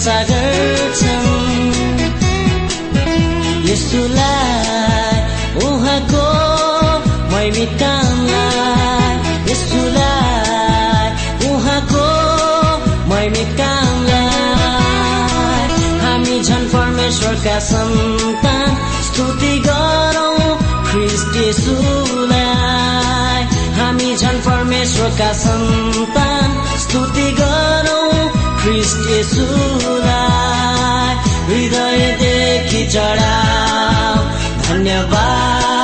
प्रशंसा गर्छन् यसुलाई उहाँको मैमितालाई यसुलाई उहाँको मैमितालाई हामी झन् परमेश्वरका सन्तान स्तुति गरौँ ख्रिस्ट यसुलाई। हामी झन् परमेश्वरका सन्तान स्तुति गरौँ हृदयदेखि चढाऊ धन्यवाद।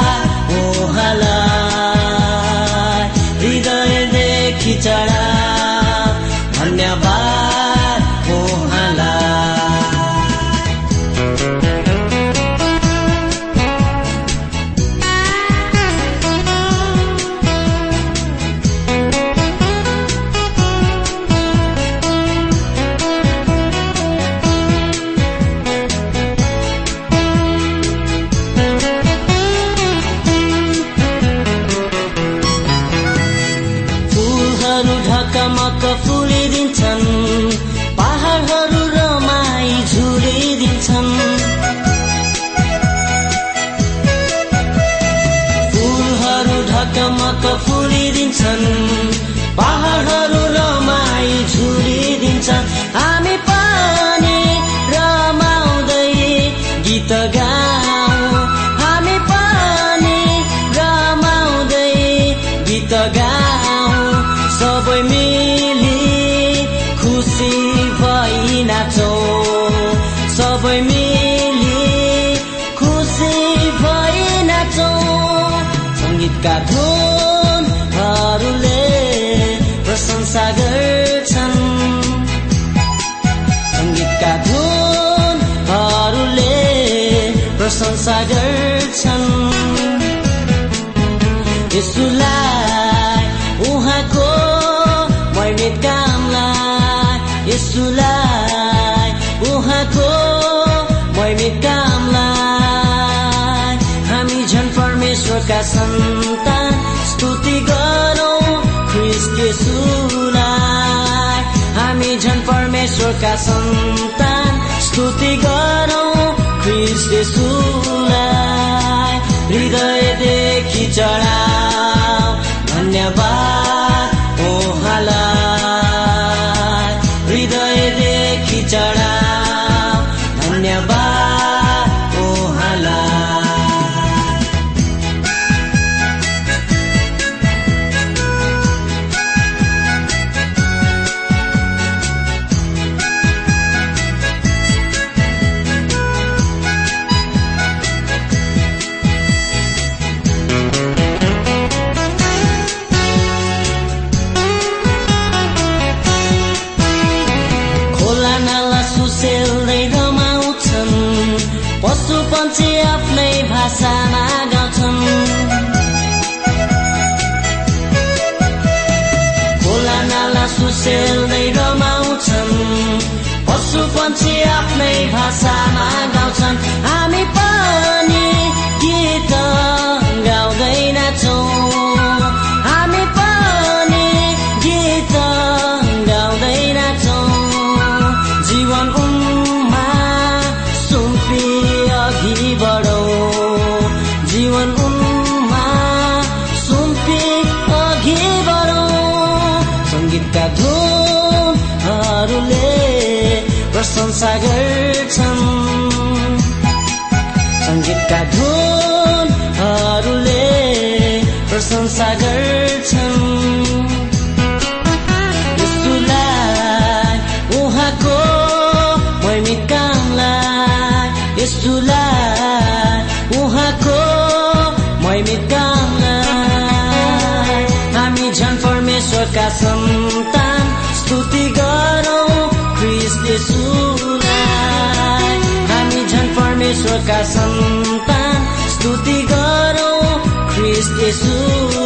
मैमित कामलाई यसुलाई उहाँको मैमित कामलाई हामी झन् परमेश्वरका सन्तान स्तुति गरौँ यसुलाई। हामी झन् परमेश्वरका सन्तान स्तुति गरौँ यसुलाई। हृदयदेखि चढाऊ धन्यवाद। my love. आफ्नै सङ्गीतका धुनहरूले प्रशंसा गर्छन्। उहाँको मैमित कामलाई यसुलाई उहाँको मैमित कामलाई। हामी झन् परमेश्वरका सन्तान स्तुति गरौँ ख्रिस्ट यसुलाई हामी झन् परमेश्वरका सन्तान। ख्रिस्ट यसुलाई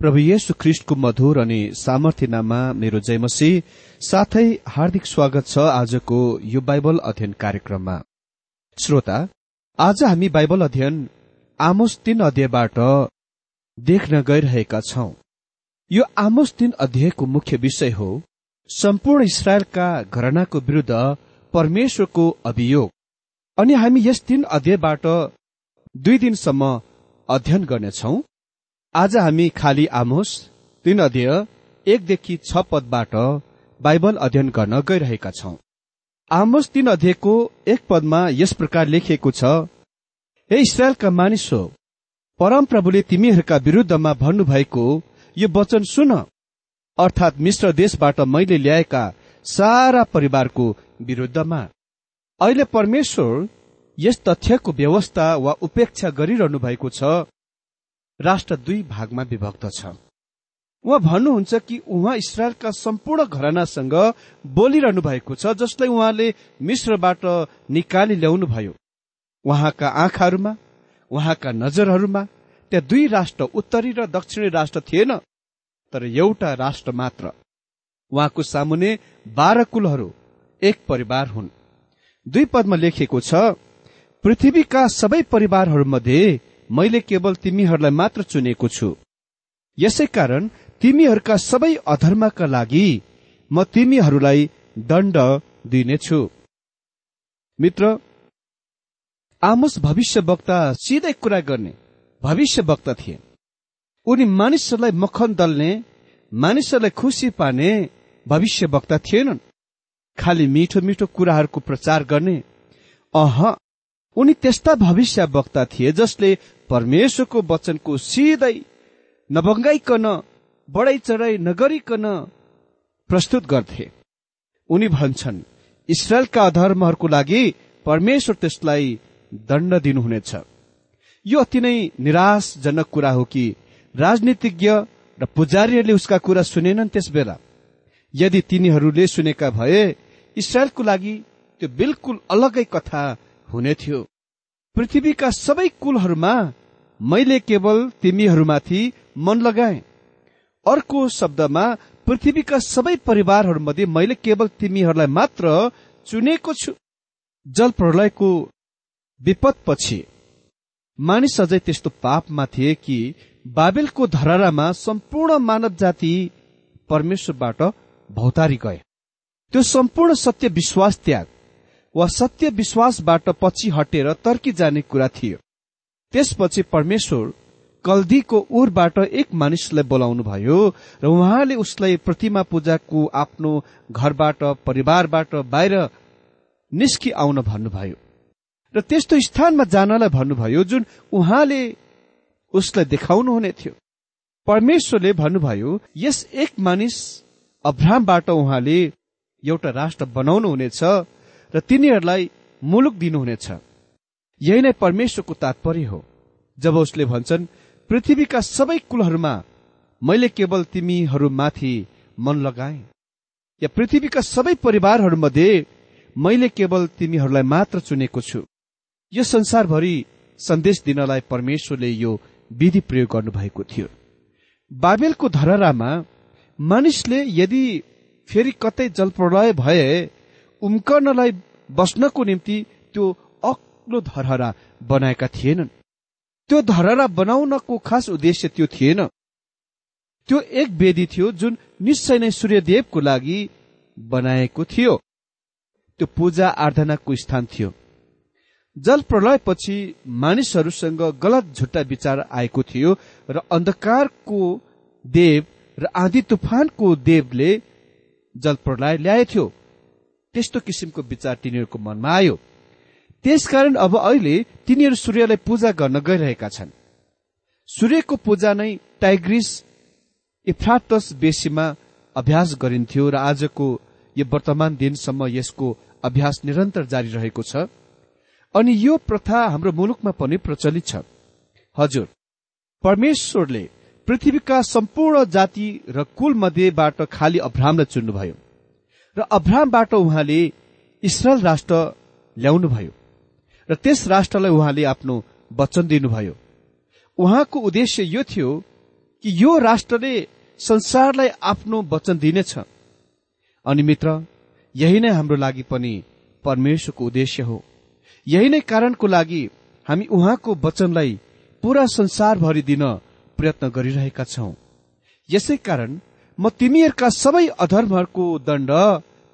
प्रभु येशु ख्रिष्टको मधुर अनि सामर्थ्य नाममा मेरो जयमसी। साथै हार्दिक स्वागत छ आजको यो बाइबल अध्ययन कार्यक्रममा। श्रोता आज हामी बाइबल अध्ययन आमोस तीन अध्यायबाट देख्न गइरहेका छौं। यो आमोस तीन अध्यायको मुख्य विषय हो सम्पूर्ण इसरायलका घरनाको विरूद्ध परमेश्वरको अभियोग। अनि हामी यस तीन अध्यायबाट दुई दिनसम्म अध्ययन गर्नेछौ। आज हामी खाली आमोस तीन अध्याय एकदेखि छ पदबाट बाइबल अध्ययन गर्न गइरहेका छौं। आमोस तीन अध्यायको एक पदमा यस प्रकार लेखिएको छ हे इसरायलका मानिस हो परमप्रभुले तिमीहरूका विरूद्धमा भन्नुभएको यो वचन सुन। अर्थात मिश्र देशबाट मैले ल्याएका सारा परिवारको विरूद्धमा। अहिले परमेश्वर यस तथ्यको व्यवस्था वा उपेक्षा गरिरहनु भएको छ। राष्ट्र दुई भागमा विभक्त छ। उहाँ भन्नुहुन्छ कि उहाँ इसरायलका सम्पूर्ण घरानासँग बोलिरहनु भएको छ जसलाई उहाँले मिश्रबाट निकाली ल्याउनु भयो उहाँका आँखाहरूमा उहाँका नजरहरूमा त्यहाँ दुई राष्ट्र उत्तरी र दक्षिणी राष्ट्र थिएन तर एउटा राष्ट्र मात्र। उहाँको सामुने बाह्र कुलहरू एक परिवार हुन्। दुई पदमा लेखिएको छ पृथ्वीका सबै परिवारहरूमध्ये मैले केवल तिमीहरूलाई मात्र चुनेको छु। यसै कारण तिमीहरूका सबै अधर्मका लागि म तिमीहरूलाई दण्ड दिनेछु। मित्र आमोस भविष्य वक्ता सिधै कुरा गर्ने। भविष्य वक्ता थिए। उनी मानिसहरूलाई मखन दल्ने मानिसहरूलाई खुसी पार्ने भविष्य वक्ता थिएनन्। खालि मिठो मिठो कुराहरूको प्रचार गर्ने। अह उनी त्यस्ता भविष्य वक्ता थिए जसले परमेश्वरको वचनको सिधै नभङ्गाइकन बढाइ चढाइ नगरिकन प्रस्तुत गर्थे। उनी भन्छन् इसरायलका अधर्महरूको लागि परमेश्वर त्यसलाई दण्ड दिनुहुनेछ। यो अति नै निराशजनक कुरा हो कि राजनीतिज्ञ र पुजारीहरूले उसका कुरा सुनेनन् त्यस बेला। यदि तिनीहरूले सुनेका भए इसरायलको लागि त्यो बिल्कुल अलगै कथा हुने थियो। पृथ्वीका सबै कुलहरूमा मैले केवल तिमीहरूमाथि मन लगाए। अर्को शब्दमा पृथ्वीका सबै परिवारहरूमध्ये मैले केवल तिमीहरूलाई मात्र चुनेको छु। जल प्रलयको विपदपछि मानिस अझै त्यस्तो पापमा थिए कि बाबेलको धरारामा सम्पूर्ण मानव जाति परमेश्वरबाट भौतारी गए। त्यो सम्पूर्ण सत्य विश्वास त्याग वा सत्य विश्वासबाट पछि हटेर तर्की जाने कुरा थियो। त्यसपछि परमेश्वर कल्दीको उरबाट एक मानिसलाई बोलाउनु भयो र उहाँले उसलाई प्रतिमा पूजाको आफ्नो घरबाट परिवारबाट बाहिर निस्कि आउन भन्नुभयो। र त्यस्तो स्थानमा जानलाई भन्नुभयो जुन उहाँले उसलाई देखाउनु हुने थियो। परमेश्वरले भन्नुभयो यस एक मानिस अब्राहमबाट उहाँले एउटा राष्ट्र बनाउनु हुनेछ। र तिनीहरूलाई मुलुक दिनुहुनेछ। यही नै परमेश्वरको तात्पर्य हो। जब उसले भन्छन् पृथ्वीका सबै कुलहरूमा मैले केवल तिमीहरूमाथि मन लगाए या पृथ्वीका सबै परिवारहरूमध्ये मैले केवल तिमीहरूलाई मात्र चुनेको छु। यो संसारभरि सन्देश दिनलाई परमेश्वरले यो विधि प्रयोग गर्नुभएको थियो। बाबेलको धरहरामा मानिसले यदि फेरि कतै जलप्रलय भए उम्कनलाई बस्नको निम्ति त्यो अग्लो धरहरा बनाएका थिएनन्। त्यो धरहरा बनाउनको खास उद्देश्य त्यो थिएन। त्यो एक वेदी थियो जुन निश्चय नै सूर्यदेवको लागि बनाएको थियो। त्यो पूजा आराधनाको स्थान थियो। जल प्रलयपछि मानिसहरूसँग गलत झुट्टा विचार आएको थियो र अन्धकारको देव र आँधी तुफानको देवले जल प्रलय ल्याएथ्यो। त्यस्तो किसिमको विचार तिनीहरूको मनमा आयो। त्यसकारण अब अहिले तिनीहरू सूर्यलाई पूजा गर्न गइरहेका छन्। सूर्यको पूजा नै टाइग्रिस इफ्राटस बेसीमा अभ्यास गरिन्थ्यो र आजको यो वर्तमान दिनसम्म यसको अभ्यास निरन्तर जारी रहेको छ। अनि यो प्रथा हाम्रो मुलुकमा पनि प्रचलित छ। हजुर परमेश्वरले पृथ्वीका सम्पूर्ण जाति र कुल मध्येबाट खाली अब्राहमलाई चुन्नुभयो। र अब्राहमबाट उहाँले इसरायल राष्ट्र ल्याउनुभयो र त्यस राष्ट्रलाई उहाँले आफ्नो वचन दिनुभयो। उहाँको उद्देश्य यो थियो कि यो राष्ट्रले संसारलाई आफ्नो वचन दिनेछ। अनि मित्र यही नै हाम्रो लागि पनि परमेश्वरको उद्देश्य हो। यही नै कारणको लागि हामी उहाँको वचनलाई पूरा संसारभरि दिन प्रयत्न गरिरहेका छौं। यसै कारण म तिमीहरूका सबै अधर्महरूको दण्ड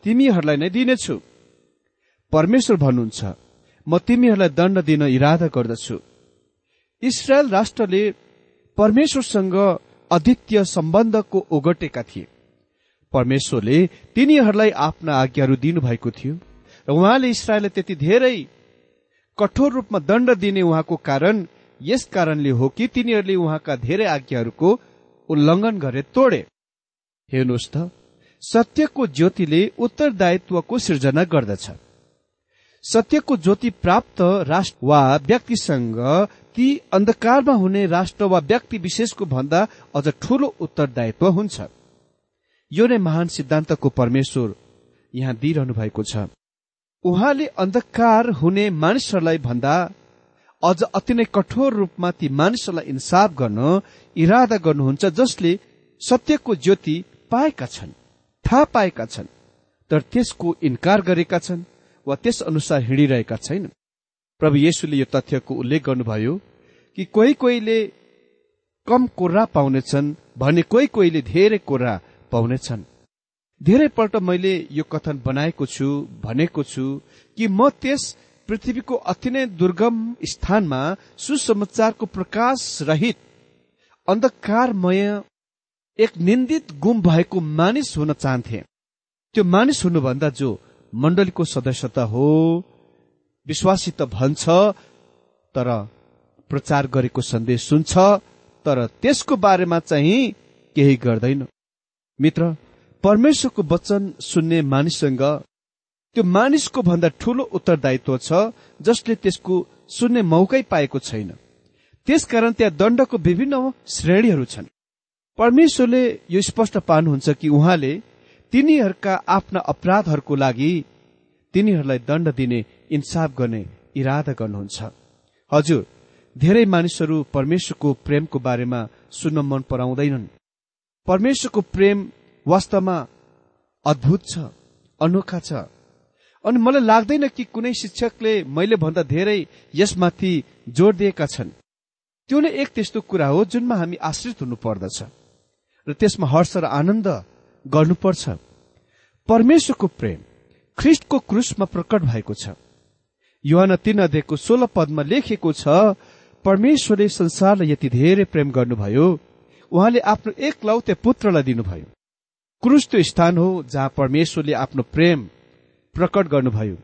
तिमीहरूलाई नै दिनेछु। परमेश्वर भन्नुहुन्छ म तिमीहरूलाई दण्ड दिन इरादा गर्दछु। इसरायल राष्ट्रले परमेश्वरसँग अद्वितीय सम्बन्धको ओगटेका थिए। परमेश्वरले तिनीहरूलाई आफ्ना आज्ञाहरू दिनुभएको थियो र उहाँले इसरायललाई त्यति धेरै कठोर रूपमा दण्ड दिने उहाँको कारण यस कारणले हो कि तिनीहरूले उहाँका धेरै आज्ञाहरूको उल्लङ्घन गरे तोडे। हेर्नुहोस् त सत्यको ज्योतिले उत्तरदायित्वको सिर्जना गर्दछ। सत्यको ज्योति प्राप्त राष्ट्र वा व्यक्तिसँग ती अन्धकारमा हुने राष्ट्र वा व्यक्ति विशेषको भन्दा अझ ठूलो उत्तरदायित्व हुन्छ। यो नै महान सिद्धान्तको परमेश्वर यहाँ दिइरहनु भएको छ। उहाँले अन्धकार हुने मानिसहरूलाई भन्दा अझ अति नै कठोर रूपमा ती मानिसहरूलाई इन्साफ गर्न इरादा गर्नुहुन्छ जसले सत्यको ज्योति पाएका छन् थाहा पाएका छन् तर त्यसको इन्कार गरेका छन् वा त्यस अनुसार हिँडिरहेका छैनन्। प्रभु येशुले यो तथ्यको उल्लेख गर्नुभयो कि कोही कोहीले कम कोर्रा पाउनेछन् भने कोही कोहीले धेरै कोर्रा पाउनेछन्। धेरैपल्ट मैले यो कथन बनाएको छु भनेको छु कि म त्यस पृथ्वीको अति नै दुर्गम स्थानमा सुसमाचारको प्रकाश रहित अन्धकारमय एक निन्दित गुम भएको मानिस हुन चाहन्थे। त्यो मानिस हुनुभन्दा जो मण्डलीको सदस्यता हो विश्वासी त भन्छ तर प्रचार गरेको सन्देश सुन्छ तर त्यसको बारेमा चाहिँ केही गर्दैन। मित्र परमेश्वरको वचन सुन्ने मानिससँग त्यो मानिसको भन्दा ठूलो उत्तरदायित्व छ जसले त्यसको सुन्ने मौकै पाएको छैन। त्यसकारण त्यहाँ दण्डको विभिन्न श्रेणीहरू छन्। परमेश्वरले यो स्पष्ट पार्नुहुन्छ कि उहाँले तिनीहरूका आफ्ना अपराधहरूको लागि तिनीहरूलाई दण्ड दिने इन्साफ गर्ने इरादा गर्नुहुन्छ। हजुर धेरै मानिसहरू परमेश्वरको प्रेमको बारेमा सुन्न मन पराउँदैनन्। परमेश्वरको प्रेम वास्तवमा अद्भुत छ अनोखा छ। अनि मलाई लाग्दैन कि कुनै शिक्षकले मैले भन्दा धेरै यसमाथि जोड दिएका छन्। त्यो नै एक त्यस्तो कुरा हो जुनमा हामी आश्रित हुनु पर्दछ र त्यसमा हर्ष र आनन्द गर्नुपर्छ। परमेश्वरको प्रेम ख्रिस्टको क्रुसमा प्रकट भएको छ। युवान तीन अध्ययको सोह्र पदमा लेखेको छ परमेश्वरले संसारलाई यति धेरै प्रेम गर्नुभयो उहाँले आफ्नो एक लौते पुत्रलाई दिनुभयो। क्रुस त्यो स्थान हो जहाँ परमेश्वरले आफ्नो प्रेम प्रकट गर्नुभयो।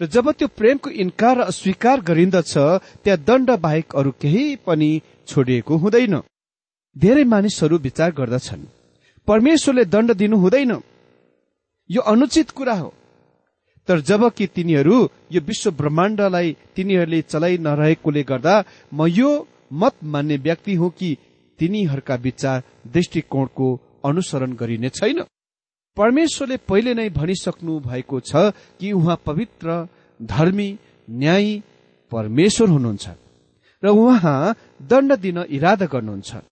र जब त्यो प्रेमको इन्कार र अस्वीकार गरिन्दछ त्यहाँ दण्ड बाहेक अरू केही पनि छोडिएको हुँदैन। धेरै मानिसहरू विचार गर्दछन्। परमेश्वरले दण्ड दिनु हुँदैन। यो अनुचित कुरा हो। तर जब कि तिनीहरू यो विश्व ब्रह्माण्डलाई तिनीहरूले चलाइ नरहेकोले गर्दा म यो मत मान्ने व्यक्ति हुँ कि तिनीहरूका विचार दृष्टिकोणको अनुसरण गरिने छैन। परमेश्वरले पहिले नै भनिसक्नु भएको छ कि उहाँ पवित्र धर्मी न्यायी परमेश्वर हुनुहुन्छ। र उहाँ दण्ड दिन इरादा गर्नुहुन्छ।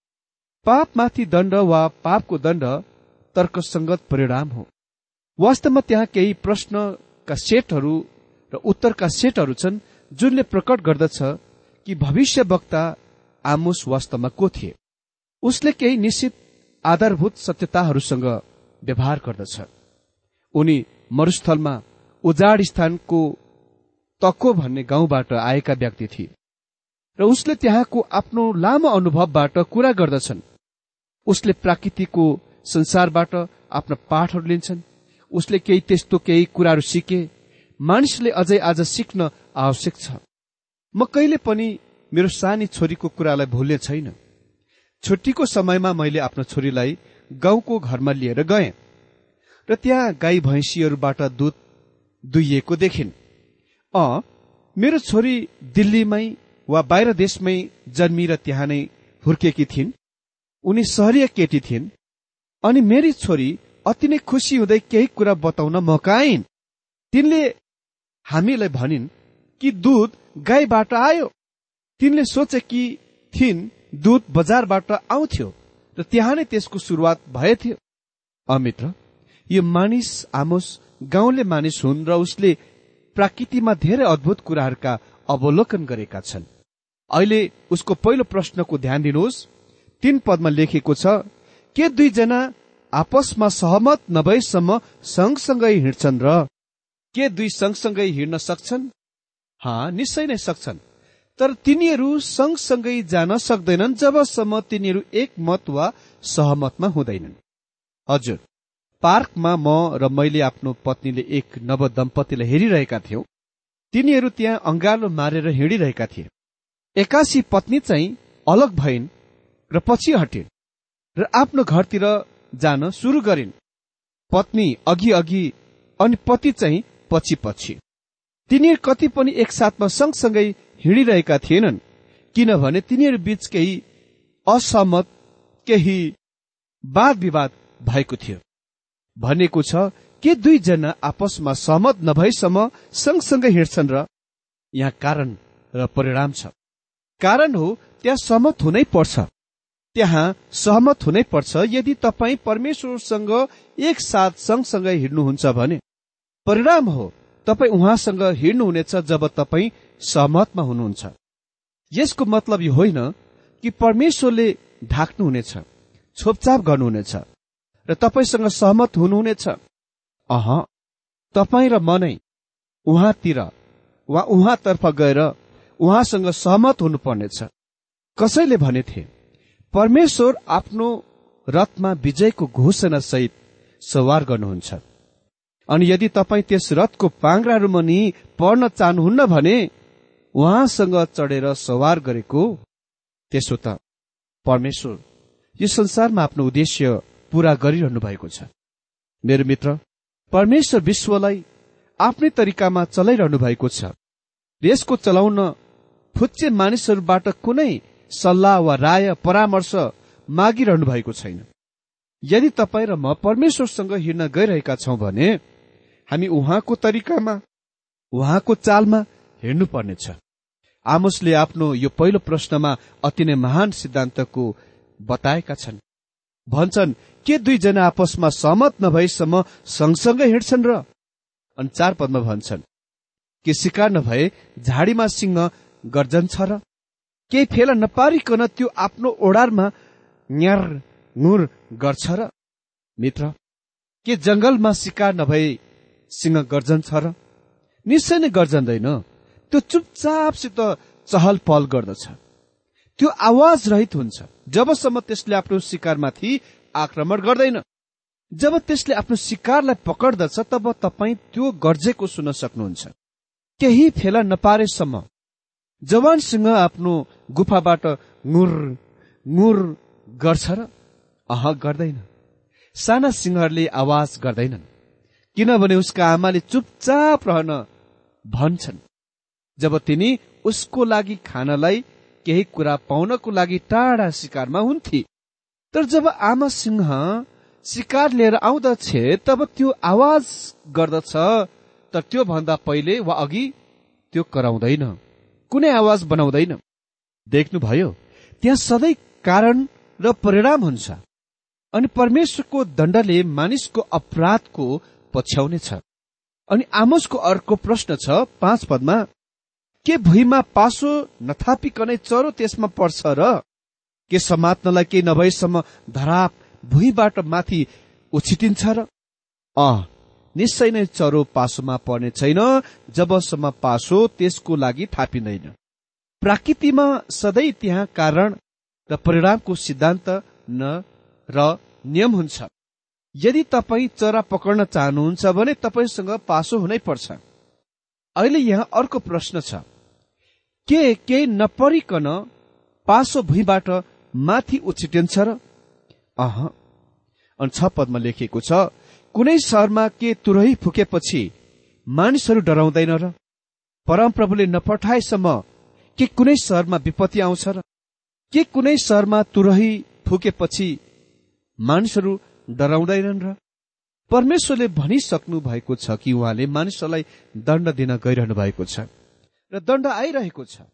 पापमाथि दण्ड वा पापको दण्ड तर्कसंगत परिणाम हो। वास्तवमा त्यहाँ केही प्रश्नका सेटहरू र उत्तरका सेटहरू छन् जुनले प्रकट गर्दछ कि भविष्य वक्ता आमुस वास्तवमा को थिए। उसले केही निश्चित आधारभूत सत्यताहरूसँग व्यवहार गर्दछ। उनी मरुस्थलमा उजाड स्थानको तको भन्ने गाउँबाट आएका व्यक्ति थिए। र उसले त्यहाँको आफ्नो लामो अनुभवबाट कुरा गर्दछन्। उसले प्राकृतिकको संसारबाट आफ्ना पाठहरू लिन्छन्। उसले केही त्यस्तो केही कुराहरू सिके। मानिसले अझै आज सिक्न आवश्यक छ। म कहिले पनि मेरो सानी छोरीको कुरालाई भुल्ने छैन। छुट्टीको समयमा मैले आफ्नो छोरीलाई गाउँको घरमा लिएर गएँ र त्यहाँ गाई भैँसीहरूबाट दुध दुइएको देखिन्। अ मेरो छोरी दिल्लीमै वा बाहिर देशमै जन्मी र त्यहाँ नै हुर्केकी थिइन्। उनी सहरीय केटी थिइन्। अनि मेरी छोरी अति नै खुसी हुँदै केही कुरा बताउन मकाइन् तिनले हामीलाई भनिन् कि दुध गाईबाट आयो। तिनले सोचे कि थिइन् दुध बजारबाट आउँथ्यो र त्यहाँ नै त्यसको सुरुवात भएथ्यो अमित्र यो मानिस आमोस गाउँले मानिस हुन् र उसले प्राकृतिमा धेरै अद्भुत कुराहरूका अवलोकन गरेका छन्। अहिले उसको पहिलो प्रश्नको ध्यान दिनुहोस्। तीन पदमा लेखेको छ के दुईजना आपसमा सहमत नभएसम्म सँगसँगै हिँड्छन् र के दुई सँगसँगै हिँड्न सक्छन्? हा निश्चय नै सक्छन्। तर तिनीहरू सँगसँगै जान सक्दैनन् जबसम्म तिनीहरू एक मत वा सहमतमा हुँदैनन्। हजुर पार्कमा म र मैले आफ्नो पत्नीले एक नव दम्पतिलाई हेरिरहेका थियौं। तिनीहरू त्यहाँ अंगालो मारेर हिँडिरहेका थिए। एकासी पत्नी चाहिँ अलग भइन्। र पछि हटिन् र आफ्नो घरतिर जान सुरु गरिन्। पत्नी अघि अघि अनि पति चाहिँ पछि पछि तिनीहरू कति पनि एकसाथमा सँगसँगै हिँडिरहेका थिएनन् किनभने तिनीहरू बीच केही असहमत केही वाद विवाद भएको थियो। भनेको छ के दुईजना आपसमा सहमत नभएसम्म सँगसँगै हिँड्छन् र यहाँ कारण र परिणाम छ। कारण हो त्यहाँ सहमत हुनै पर्छ। त्यहाँ सहमत हुनै पर्छ यदि तपाईँ परमेश्वरसँग एकसाथ सँगसँगै हिँड्नुहुन्छ भने। परिणाम हो तपाईँ उहाँसँग हिँड्नुहुनेछ जब तपाईँ सहमतमा हुनुहुन्छ। यसको मतलब यो होइन कि परमेश्वरले ढाक्नुहुनेछ छोपछाप गर्नुहुनेछ र तपाईँसँग सहमत हुनुहुनेछ। अह तपाईँ र म नै उहाँतिर वा उहाँतर्फ गएर उहाँसँग सहमत हुनुपर्नेछ। कसैले भनेथे परमेश्वर आफ्नो रथमा विजयको घोषणा सहित सवार गर्नुहुन्छ। अनि यदि तपाईँ त्यस रथको पाङ्राहरू मनि पढ्न चाहनुहुन्न भने उहाँसँग चढेर सवार गरेको त्यसो त। परमेश्वर यो संसारमा आफ्नो उद्देश्य पूरा गरिरहनु भएको छ। मेरो मित्र परमेश्वर विश्वलाई आफ्नै तरिकामा चलाइरहनु भएको छ। यसको चलाउन फुच्चे मानिसहरूबाट कुनै सल्लाह वा राय परामर्श मागिरहनु भएको छैन। यदि तपाईँ र म परमेश्वरसँग हिँड्न गइरहेका छौं भने हामी उहाँको तरिकामा उहाँको चालमा हिँड्नु पर्नेछ आमोसले आफ्नो यो पहिलो प्रश्नमा अति नै महान सिद्धान्तको बताएका छन्। भन्छन् के दुईजना आपसमा सहमत नभएसम्म सँगसँगै हिँड्छन् र? अनि चार पदमा भन्छन् के शिकार नभए झाडीमा सिंह गर्जन छ र? केही फेला नपारिकन त्यो आफ्नो ओडारमा न्यार नुर गर्छ र मित्र के जंगलमा शिकार नभए सिंह गर्जन छ र? निश्चय नै गर्जन्दैन त्यो चुपचापसित चहल पहल गर्दछ। त्यो आवाज रहित हुन्छ। जबसम्म त्यसले आफ्नो शिकारमाथि आक्रमण गर्दैन। जब त्यसले आफ्नो शिकारलाई पकडदछ तब तपाईँ त्यो गर्जेको सुन्न सक्नुहुन्छ। केही फेला नपारेसम्म जवान सिंह आफ्नो गुफाबाट नुर नुर गर्छ र अह गर्दैन। साना सिंहहरूले आवाज गर्दैनन् किनभने उसका आमाले चुपचाप रहन भन्छन्। जब तिनी उसको लागि खानलाई केही कुरा पाउनको लागि टाढा शिकारमा हुन्थे तर जब आमा सिंह शिकार लिएर आउँदछे तब त्यो आवाज गर्दछ तर त्यो भन्दा पहिले वा अघि त्यो कराउँदैन कुनै आवाज बनाउँदैन। देख्नुभयो त्यहाँ सधैँ कारण र परिणाम हुन्छ अनि परमेश्वरको दण्डले मानिसको अपराधको पछ्याउनेछ अनि आमोसको अर्को प्रश्न छ पाँच पदमा के भुइँमा पासो नथापिकनै चरो त्यसमा पर्छ र के समात्नलाई केही नभएसम्म धराप भुइँबाट माथि उछिटिन्छ र? अ निश्चय नै चरो पासोमा पर्ने छैन जबसम्म पासो त्यसको लागि थापिँदैन। प्राकृतिमा सधैँ त्यहाँ कारण र परिणामको सिद्धान्त न र नियम हुन्छ। यदि तपाईँ चरा पक्र्न चाहनुहुन्छ भने तपाईँसँग पासो हुनै पर्छ। अहिले यहाँ अर्को प्रश्न छ। के केही नपरिकन पासो भुइँबाट माथि उछिटिन्छ र? अह अनि छ पदमा लेखिएको छ कुनै सहरमा के तुरही फुकेपछि मानिसहरू डराउँदैन र? परमप्रभुले नपठाएसम्म के कुनै सहरमा विपत्ति आउँछ र के कुनै सहरमा तुरही फुकेपछि मानिसहरू डराउँदैनन् र परमेश्वरले भनिसक्नु भएको छ कि उहाँले मानिसहरूलाई दण्ड दिन गइरहनु भएको छ र दण्ड आइरहेको छ।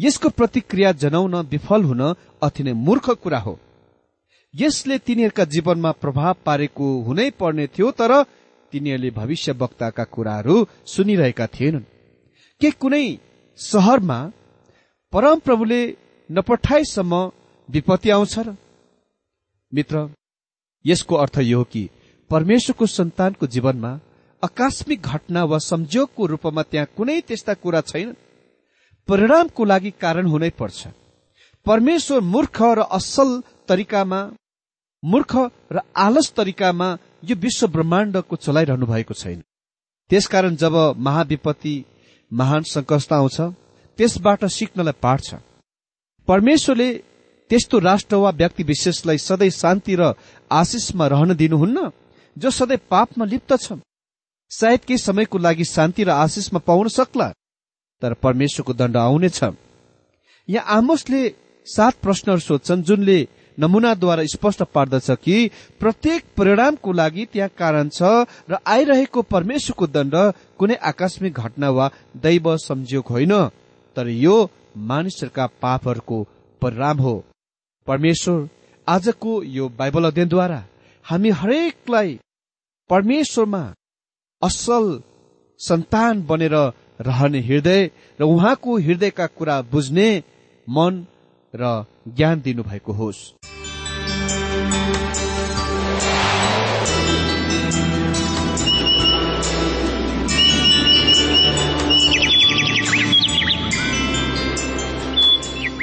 यसको प्रतिक्रिया जनाउन विफल हुन अति नै मूर्ख कुरा हो। यसले तिनीहरूका जीवनमा प्रभाव पारेको हुनै पर्ने थियो तर तिनीहरूले भविष्य वक्ताका कुराहरू सुनिरहेका थिएनन्। के कुनै सहरमा परमप्रभुले नपठाएसम्म विपत्ति आउँछ र। मित्र यसको अर्थ यो हो कि परमेश्वरको सन्तानको जीवनमा आकस्मिक घटना वा संयोगको रूपमा त्यहाँ कुनै त्यस्ता कुरा छैन। परिणामको लागि कारण हुनै पर्छ। परमेश्वर मूर्ख र असल तरिकामा मूर्ख र आलस तरिकामा यो विश्व ब्रह्माण्डको चलाइरहनु भएको छैन। त्यसकारण जब महाविपत्ति महान सङ्कष्ट आउँछ त्यसबाट सिक्नलाई पाठ छ परमेश्वरले त्यस्तो राष्ट्र वा व्यक्ति विशेषलाई सधैँ शान्ति र आशिषमा रहन दिनुहुन्न जो सधैँ पापमा लिप्त छ। सायद केही समयको लागि शान्ति र आशिषमा पाउन सक्ला तर परमेश्वरको दण्ड आउनेछ। यहाँ आमोसले सात प्रश्नहरू सोध्छन् जुनले नमुनाद्वारा स्पष्ट पार्दछ कि प्रत्येक परिणामको लागि त्यहाँ कारण छ र आइरहेको परमेश्वरको दण्ड कुनै आकस्मिक घटना वा दैव संयोग होइन। तर यो मानिसहरूका पापहरूको परिणाम हो। परमेश्वर आजको यो बाइबल अध्ययनद्वारा हामी हरेकलाई परमेश्वरमा असल सन्तान बनेर रहने हृदय र उहाँको हृदयका कुरा बुझ्ने मन र ज्ञान दिनुभएको होस्।